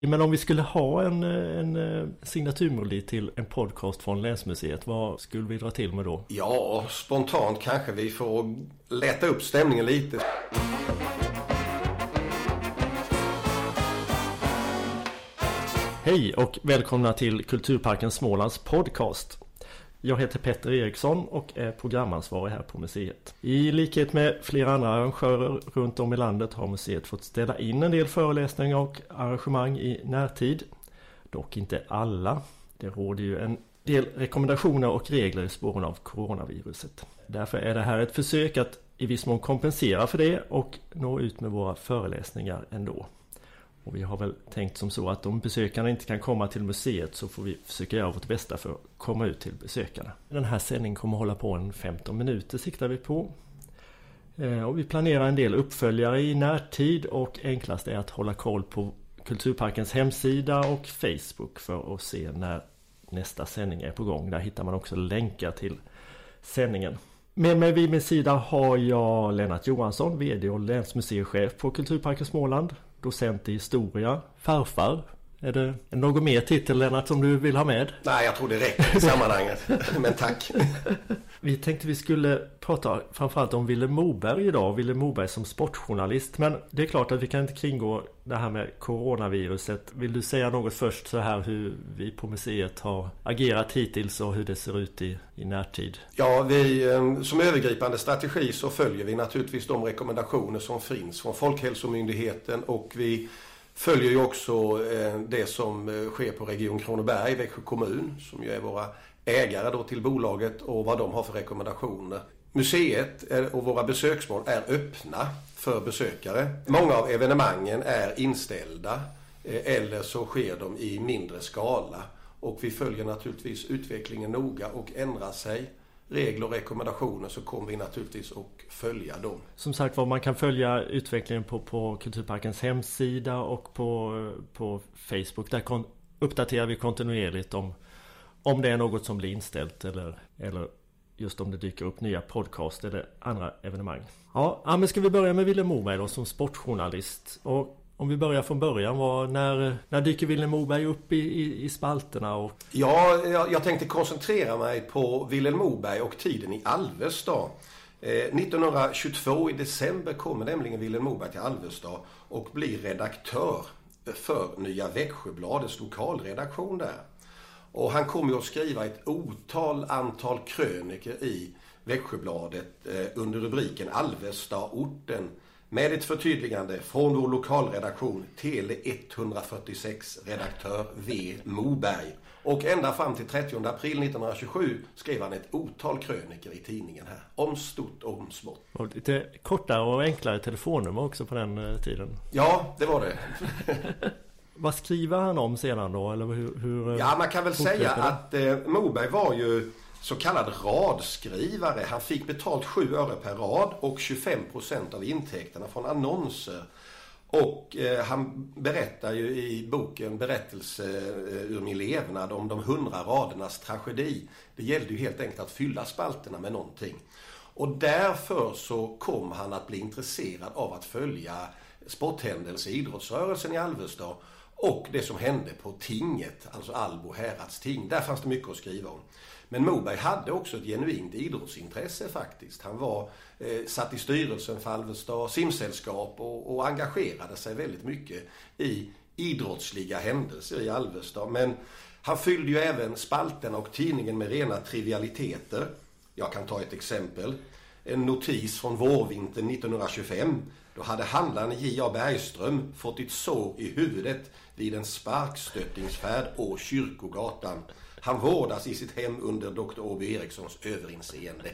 Men om vi skulle ha en, en eh, signaturmelodi till en podcast från Länsmuseet, vad skulle vi dra till med då? Ja, spontant kanske vi får lätta upp stämningen lite. Hej och välkomna till Kulturparken Smålands podcast. Jag heter Petter Eriksson och är programansvarig här på museet. I likhet med flera andra arrangörer runt om i landet har museet fått ställa in en del föreläsningar och arrangemang i närtid. Dock inte alla. Det råder ju en del rekommendationer och regler i spåren av coronaviruset. Därför är det här ett försök att i viss mån kompensera för det och nå ut med våra föreläsningar ändå. Och vi har väl tänkt som så att om besökarna inte kan komma till museet så får vi försöka göra vårt bästa för att komma ut till besökarna. Den här sändningen kommer att hålla på en 15 minuter siktar vi på. Eh, och vi planerar en del uppföljare i närtid och enklast är att hålla koll på Kulturparkens hemsida och Facebook för att se när nästa sändning är på gång. Där hittar man också länkar till sändningen. Med mig vid min sida har jag Lennart Johansson, VD och länsmuseichef på Kulturparken Småland docent i historia, farfar. Är det någon mer titel Lennart som du vill ha med? Nej, jag tror det räcker i sammanhanget. Men tack. Vi tänkte vi skulle prata framförallt om Ville Moberg idag. Ville Moberg som sportjournalist. Men det är klart att vi kan inte kringgå det här med coronaviruset. Vill du säga något först så här hur vi på museet har agerat hittills och hur det ser ut i, i närtid? Ja, vi, eh, som övergripande strategi så följer vi naturligtvis de rekommendationer som finns från Folkhälsomyndigheten och vi följer ju också eh, det som eh, sker på Region Kronoberg, Växjö kommun, som ju är våra ägare då till bolaget och vad de har för rekommendationer. Museet eh, och våra besöksmål är öppna för besökare. Många av evenemangen är inställda eller så sker de i mindre skala. Och vi följer naturligtvis utvecklingen noga och ändrar sig regler och rekommendationer så kommer vi naturligtvis att följa dem. Som sagt var, man kan följa utvecklingen på, på Kulturparkens hemsida och på, på Facebook. Där uppdaterar vi kontinuerligt om, om det är något som blir inställt eller, eller just om det dyker upp nya podcast eller andra evenemang. Ja men ska vi börja med Willem Moberg då som sportjournalist. Och om vi börjar från början, var, när, när dyker Vilhelm Moberg upp i, i, i spalterna? Och... Ja, jag, jag tänkte koncentrera mig på Vilhelm Moberg och tiden i Alvesta. Eh, 1922 i december kommer nämligen Vilhelm Moberg till Alvesta och blir redaktör för Nya Växjöbladets lokalredaktion där. Och han kommer att skriva ett otal antal kröniker i Växjöbladet eh, under rubriken Alvesta-orten med ett förtydligande från vår lokalredaktion Tele 146 redaktör V Moberg. Och ända fram till 30 april 1927 skrev han ett otal kröniker i tidningen här. Om stort och om smått. Och lite kortare och enklare telefonnummer också på den eh, tiden. Ja, det var det. Vad skriver han om sedan då? Eller hur, hur ja, man kan väl säga det? att eh, Moberg var ju så kallad radskrivare. Han fick betalt 7 öre per rad och 25 procent av intäkterna från annonser. Och eh, han berättar ju i boken Berättelse eh, ur min levnad om de hundra radernas tragedi. Det gällde ju helt enkelt att fylla spalterna med någonting. Och därför så kom han att bli intresserad av att följa sporthändelser i idrottsrörelsen i Alvesta och det som hände på tinget, alltså Albo häradsting. Där fanns det mycket att skriva om. Men Moberg hade också ett genuint idrottsintresse faktiskt. Han var eh, satt i styrelsen för Alvesta simsällskap och, och engagerade sig väldigt mycket i idrottsliga händelser i Alvesta. Men han fyllde ju även spalterna och tidningen med rena trivialiteter. Jag kan ta ett exempel. En notis från vårvintern 1925. Då hade handlaren J.A. Bergström fått ett sår i huvudet vid en sparkstöttingsfärd å Kyrkogatan. Han vårdas i sitt hem under Dr. Åby Erikssons överinseende.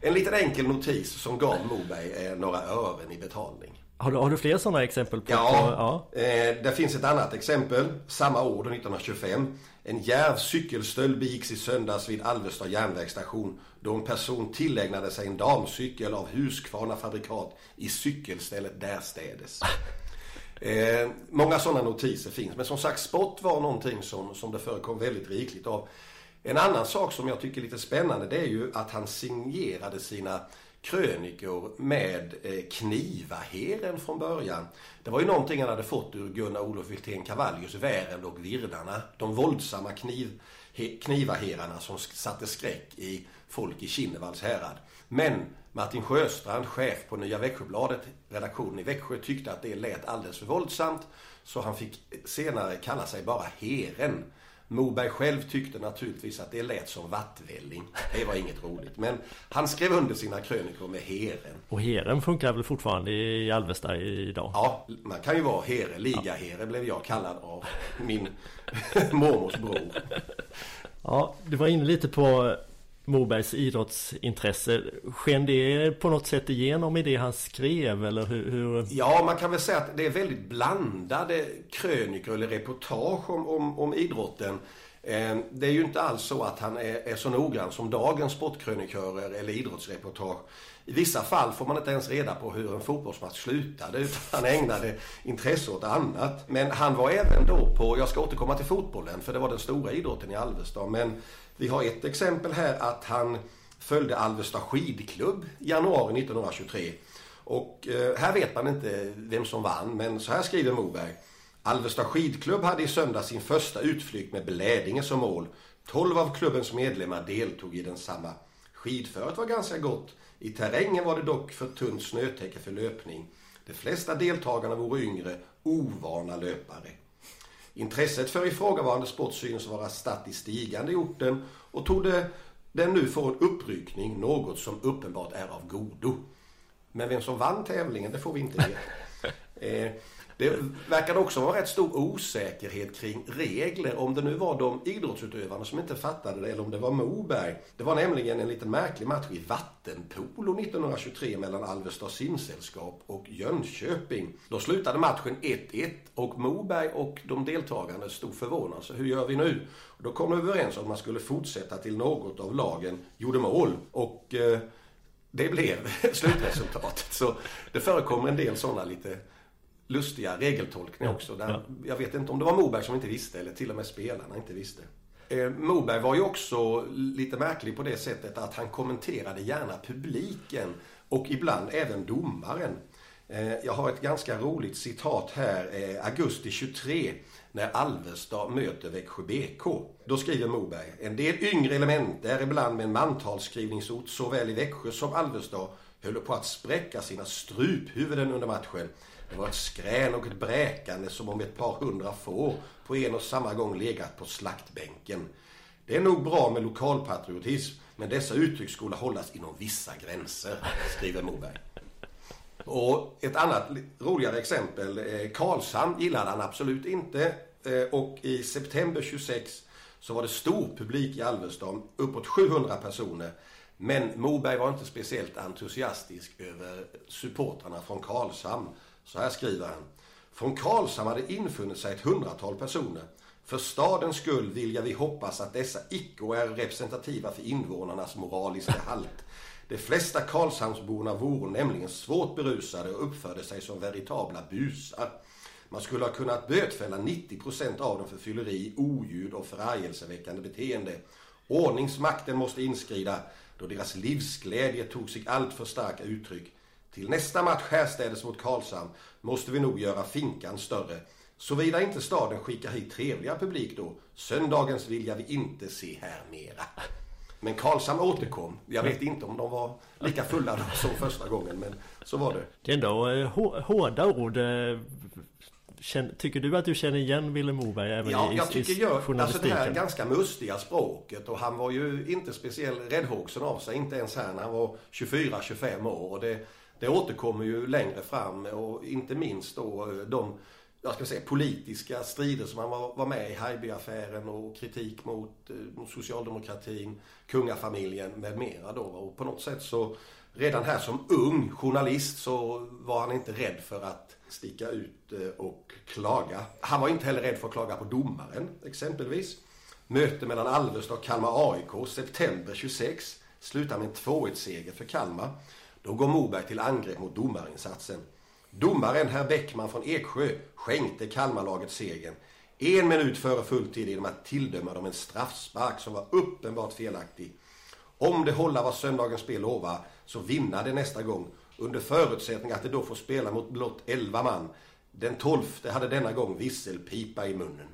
En liten enkel notis som gav Moberg eh, några ören i betalning. Har du, har du fler sådana exempel? På, ja, på, ja. Eh, det finns ett annat exempel. Samma år, 1925. En djärv cykelstöld begicks i söndags vid Alvesta järnvägsstation då en person tillägnade sig en damcykel av Husqvarna fabrikat i cykelstället därstädes. Eh, många sådana notiser finns. Men som sagt, sport var någonting som, som det förekom väldigt rikligt av. En annan sak som jag tycker är lite spännande det är ju att han signerade sina krönikor med eh, knivaheren från början. Det var ju någonting han hade fått ur Gunnar Olof Wiltén Cavallius Värend och Virdarna. De våldsamma kniv, knivaherarna som satte skräck i folk i Kinnevalls härad. Men Martin Sjöstrand, chef på Nya Växjöbladet, redaktionen i Växjö, tyckte att det lät alldeles för våldsamt. Så han fick senare kalla sig bara Heren. Moberg själv tyckte naturligtvis att det lät som vattvälling. Det var inget roligt. Men han skrev under sina krönikor med Heren. Och Heren funkar väl fortfarande i Alvesta idag? Ja, man kan ju vara Here. Liga-Here blev jag kallad av min mormors bror. Ja, du var inne lite på Mobergs idrottsintresse. Sken det på något sätt igenom i det han skrev? Eller hur, hur, Ja, man kan väl säga att det är väldigt blandade krönikor eller reportage om, om, om idrotten. Eh, det är ju inte alls så att han är, är så noggrann som dagens sportkrönikörer eller idrottsreportage. I vissa fall får man inte ens reda på hur en fotbollsmatch slutade utan han ägnade intresse åt annat. Men han var även då på, jag ska återkomma till fotbollen för det var den stora idrotten i Alvesta. Men vi har ett exempel här att han följde Alvesta skidklubb i januari 1923. Och eh, här vet man inte vem som vann, men så här skriver Moberg. Alvesta skidklubb hade i söndag sin första utflykt med Blädinge som mål. Tolv av klubbens medlemmar deltog i densamma. Skidföret var ganska gott. I terrängen var det dock för tunt snötäcke för löpning. De flesta deltagarna vore yngre, ovana löpare. Intresset för ifrågavarande sport synes vara statt i stigande i orten och tog den nu få en uppryckning, något som uppenbart är av godo. Men vem som vann tävlingen, det får vi inte veta. Eh, det verkade också vara rätt stor osäkerhet kring regler. Om det nu var de idrottsutövarna som inte fattade det eller om det var Moberg. Det var nämligen en liten märklig match i vattenpolo 1923 mellan Alvesta simsällskap och Jönköping. Då slutade matchen 1-1 och Moberg och de deltagande stod förvånade. Så hur gör vi nu? Då kom de överens om att man skulle fortsätta till något av lagen gjorde mål. Och eh, det blev slutresultatet. Så det förekommer en del sådana lite lustiga regeltolkningar också. Där ja. Jag vet inte om det var Moberg som inte visste eller till och med spelarna inte visste. Eh, Moberg var ju också lite märklig på det sättet att han kommenterade gärna publiken och ibland även domaren. Eh, jag har ett ganska roligt citat här, eh, augusti 23, när Alvesta möter Växjö BK. Då skriver Moberg, en del yngre element, däribland med en mantalsskrivningsort såväl i Växjö som Alvesta, höll på att spräcka sina struphuvuden under matchen det var ett skrän och ett bräkande som om ett par hundra får på en och samma gång legat på slaktbänken. Det är nog bra med lokalpatriotism, men dessa uttryck skulle hållas inom vissa gränser, skriver Moberg. Och ett annat roligare exempel. Eh, Karlshamn gillade han absolut inte. Eh, och i september 26 så var det stor publik i Alvesta, uppåt 700 personer. Men Moberg var inte speciellt entusiastisk över supportrarna från Karlshamn så här skriver han. Från Karlshamn hade infunnit sig ett hundratal personer. För stadens skull vill jag vi hoppas att dessa icke är representativa för invånarnas moraliska halt. De flesta Karlshamnsborna vore nämligen svårt berusade och uppförde sig som veritabla busar. Man skulle ha kunnat bötfälla 90% av dem för fylleri, oljud och förargelseväckande beteende. Ordningsmakten måste inskrida då deras livsglädje tog sig allt för starka uttryck. Till nästa match härstädes mot Karlshamn måste vi nog göra finkan större. Såvida inte staden skickar hit trevliga publik då. Söndagens vilja vi inte se här mera. Men Karlshamn återkom. Jag vet inte om de var lika fulla då som första gången, men så var det. Det är ändå eh, hårda ord. Eh, tycker du att du känner igen Willem Moberg även ja, i, jag tycker i jag, alltså det här ganska mustiga språket och han var ju inte speciellt räddhågsen av sig, inte ens här när han var 24-25 år. Och det, det återkommer ju längre fram och inte minst då eh, de jag ska säga, politiska strider som han var, var med i Haijby-affären och kritik mot eh, socialdemokratin, kungafamiljen med mera då. Och på något sätt så redan här som ung journalist så var han inte rädd för att sticka ut eh, och klaga. Han var inte heller rädd för att klaga på domaren exempelvis. Möte mellan Alvesta och Kalmar AIK september 26 slutar med en 2-1-seger för Kalmar. Då går Moberg till angrepp mot domarinsatsen. Domaren herr Bäckman från Eksjö skänkte Kalmarlaget segern. En minut före fulltid genom att tilldöma dem en straffspark som var uppenbart felaktig. Om det håller vad söndagens spel lovar så vinner det nästa gång. Under förutsättning att det då får spela mot blott 11 man. Den tolfte hade denna gång visselpipa i munnen.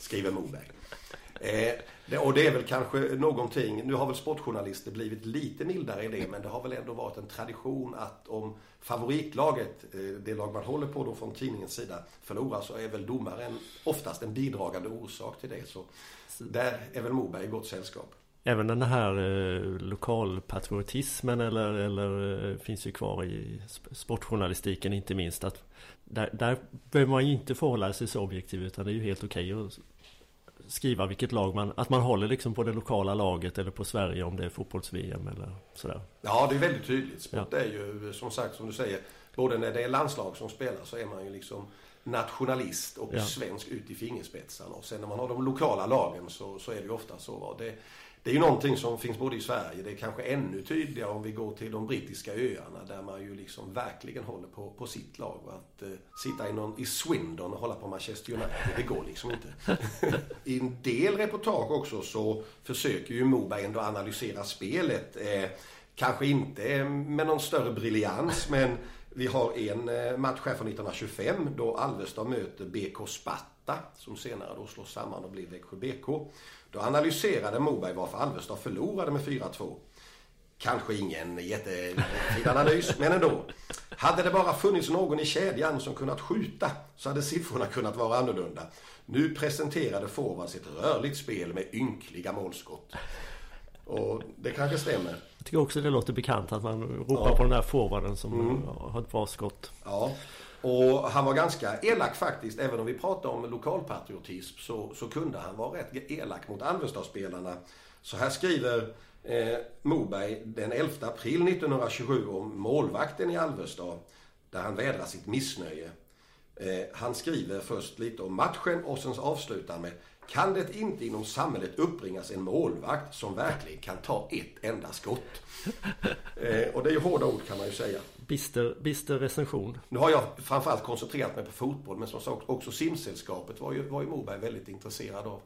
Skriver Moberg. Eh, det, och det är väl kanske någonting, nu har väl sportjournalister blivit lite mildare i det, men det har väl ändå varit en tradition att om favoritlaget, eh, det lag man håller på då från tidningens sida, förlorar så är väl domaren oftast en bidragande orsak till det. Så där är väl Moberg i gott sällskap. Även den här eh, lokalpatriotismen eller, eller eh, finns ju kvar i sportjournalistiken inte minst. att Där, där behöver man ju inte förhålla sig så objektiv utan det är ju helt okej okay att skriva vilket lag man... Att man håller liksom på det lokala laget eller på Sverige om det är fotbolls-VM eller sådär. Ja, det är väldigt tydligt. Sport ja. är ju som sagt som du säger, både när det är landslag som spelar så är man ju liksom nationalist och ja. svensk ut i fingerspetsarna. Och sen när man har de lokala lagen så, så är det ju ofta så. Det, det är ju någonting som finns både i Sverige, det är kanske ännu tydligare om vi går till de brittiska öarna där man ju liksom verkligen håller på, på sitt lag. Att eh, sitta i, någon, i Swindon och hålla på Manchester United, det går liksom inte. I en del reportage också så försöker ju Moberg ändå analysera spelet. Eh, kanske inte med någon större briljans men vi har en eh, match här från 1925 då Alvesta möter BK Sparta som senare då slås samman och blir Växjö BK. Då analyserade Moberg varför Alvesta förlorade med 4-2. Kanske ingen jättefin analys, men ändå. Hade det bara funnits någon i kedjan som kunnat skjuta så hade siffrorna kunnat vara annorlunda. Nu presenterade forwards ett rörligt spel med ynkliga målskott. Och det kanske stämmer. Jag tycker också det låter bekant att man ropar ja. på den där forwarden som mm. har ett bra skott. Ja. Och han var ganska elak faktiskt. Även om vi pratar om lokalpatriotism så, så kunde han vara rätt elak mot Alvesta-spelarna. Så här skriver eh, Moberg den 11 april 1927 om målvakten i Alvesta. Där han vädrar sitt missnöje. Eh, han skriver först lite om matchen och sen avslutar med kan det inte inom samhället uppbringas en målvakt som verkligen kan ta ett enda skott? Eh, och det är ju hårda ord kan man ju säga. Bister, bister recension. Nu har jag framförallt koncentrerat mig på fotboll men som sagt också simsällskapet var ju, var ju Moberg väldigt intresserad av.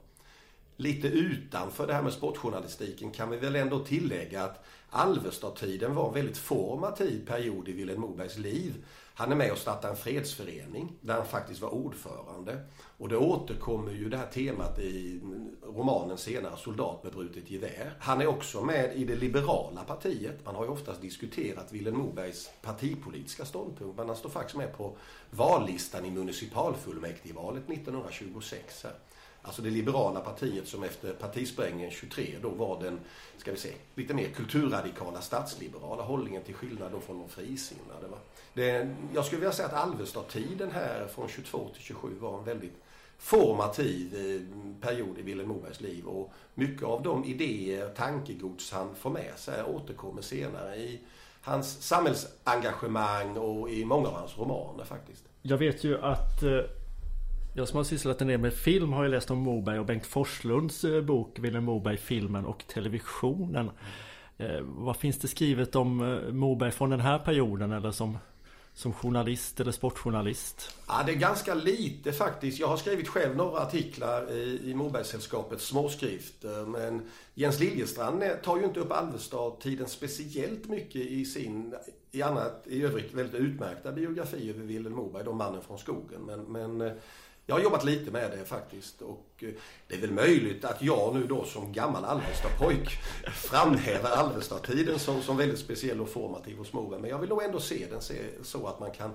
Lite utanför det här med sportjournalistiken kan vi väl ändå tillägga att Alvesta-tiden var en väldigt formativ period i Vilhelm Mobergs liv. Han är med och startar en fredsförening där han faktiskt var ordförande. Och det återkommer ju det här temat i romanen senare, Soldat med brutet gevär. Han är också med i det liberala partiet. Man har ju oftast diskuterat Vilhelm Mobergs partipolitiska ståndpunkt. Men han står faktiskt med på vallistan i municipalfullmäktigevalet 1926. Här. Alltså det liberala partiet som efter partisprängningen 23 då var den, ska vi se, lite mer kulturradikala statsliberala hållningen till skillnad då från de frisinnade. Va? Det, jag skulle vilja säga att Alvesta-tiden här från 22 till 27 var en väldigt formativ eh, period i Vilhelm Mobergs liv och mycket av de idéer, tankegods han får med sig återkommer senare i hans samhällsengagemang och i många av hans romaner faktiskt. Jag vet ju att eh, jag som har sysslat en del med film har ju läst om Moberg och Bengt Forslunds eh, bok Vilhelm Moberg, filmen och televisionen. Eh, vad finns det skrivet om eh, Moberg från den här perioden eller som som journalist eller sportjournalist? Ja, det är ganska lite faktiskt. Jag har skrivit själv några artiklar i, i Mobergsällskapets småskrift. Men Jens Liljestrand tar ju inte upp Alvestad-tiden speciellt mycket i sin, i annat, i övrigt väldigt utmärkta biografi över Vilhelm Moberg, då mannen från skogen. Men, men jag har jobbat lite med det faktiskt och eh, det är väl möjligt att jag nu då som gammal Alvesta-pojk framhäver Alvesta-tiden som, som väldigt speciell och formativ hos Moberg. Men jag vill nog ändå se den se, så att man kan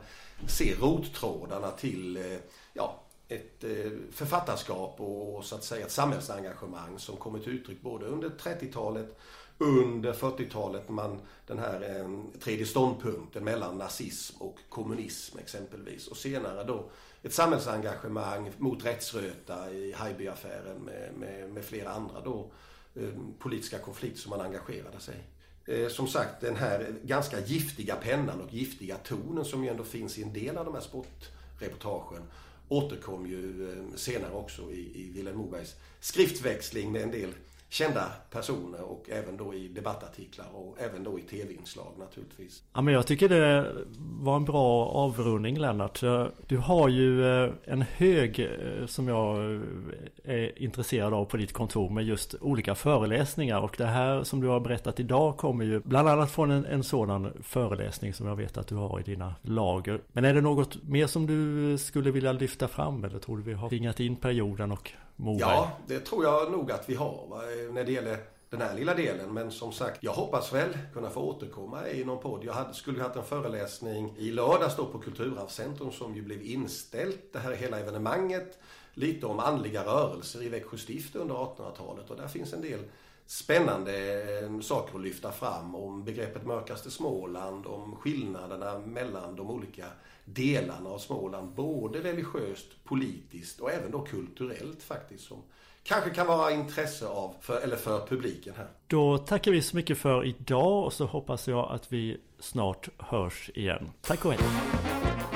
se rottrådarna till eh, ja, ett eh, författarskap och så att säga ett samhällsengagemang som kommer till uttryck både under 30-talet under 40-talet man den här eh, tredje ståndpunkten mellan nazism och kommunism exempelvis och senare då ett samhällsengagemang mot rättsröta i Haijby-affären med, med, med, flera andra då, eh, politiska konflikter som man engagerade sig i. Eh, som sagt, den här ganska giftiga pennan och giftiga tonen som ju ändå finns i en del av de här sportreportagen återkom ju eh, senare också i, i Vilhelm Mobergs skriftväxling med en del kända personer och även då i debattartiklar och även då i tv-inslag naturligtvis. Ja men jag tycker det var en bra avrundning Lennart. Du har ju eh, en hög eh, som jag eh, är intresserad av på ditt kontor med just olika föreläsningar och det här som du har berättat idag kommer ju bland annat från en, en sådan föreläsning som jag vet att du har i dina lager. Men är det något mer som du skulle vilja lyfta fram eller tror du vi har ringat in perioden och Moberg? Ja, det tror jag nog att vi har va? när det gäller den här lilla delen. Men som sagt, jag hoppas väl kunna få återkomma i någon podd. Jag hade, skulle haft en föreläsning i lördags då på Kulturarvscentrum som ju blev inställt. Det här hela evenemanget. Lite om andliga rörelser i Växjö stift under 1800-talet. Och där finns en del spännande saker att lyfta fram om begreppet mörkaste Småland, om skillnaderna mellan de olika delarna av Småland, både religiöst, politiskt och även då kulturellt faktiskt, som kanske kan vara intresse av, för, eller för publiken här. Då tackar vi så mycket för idag och så hoppas jag att vi snart hörs igen. Tack och hej!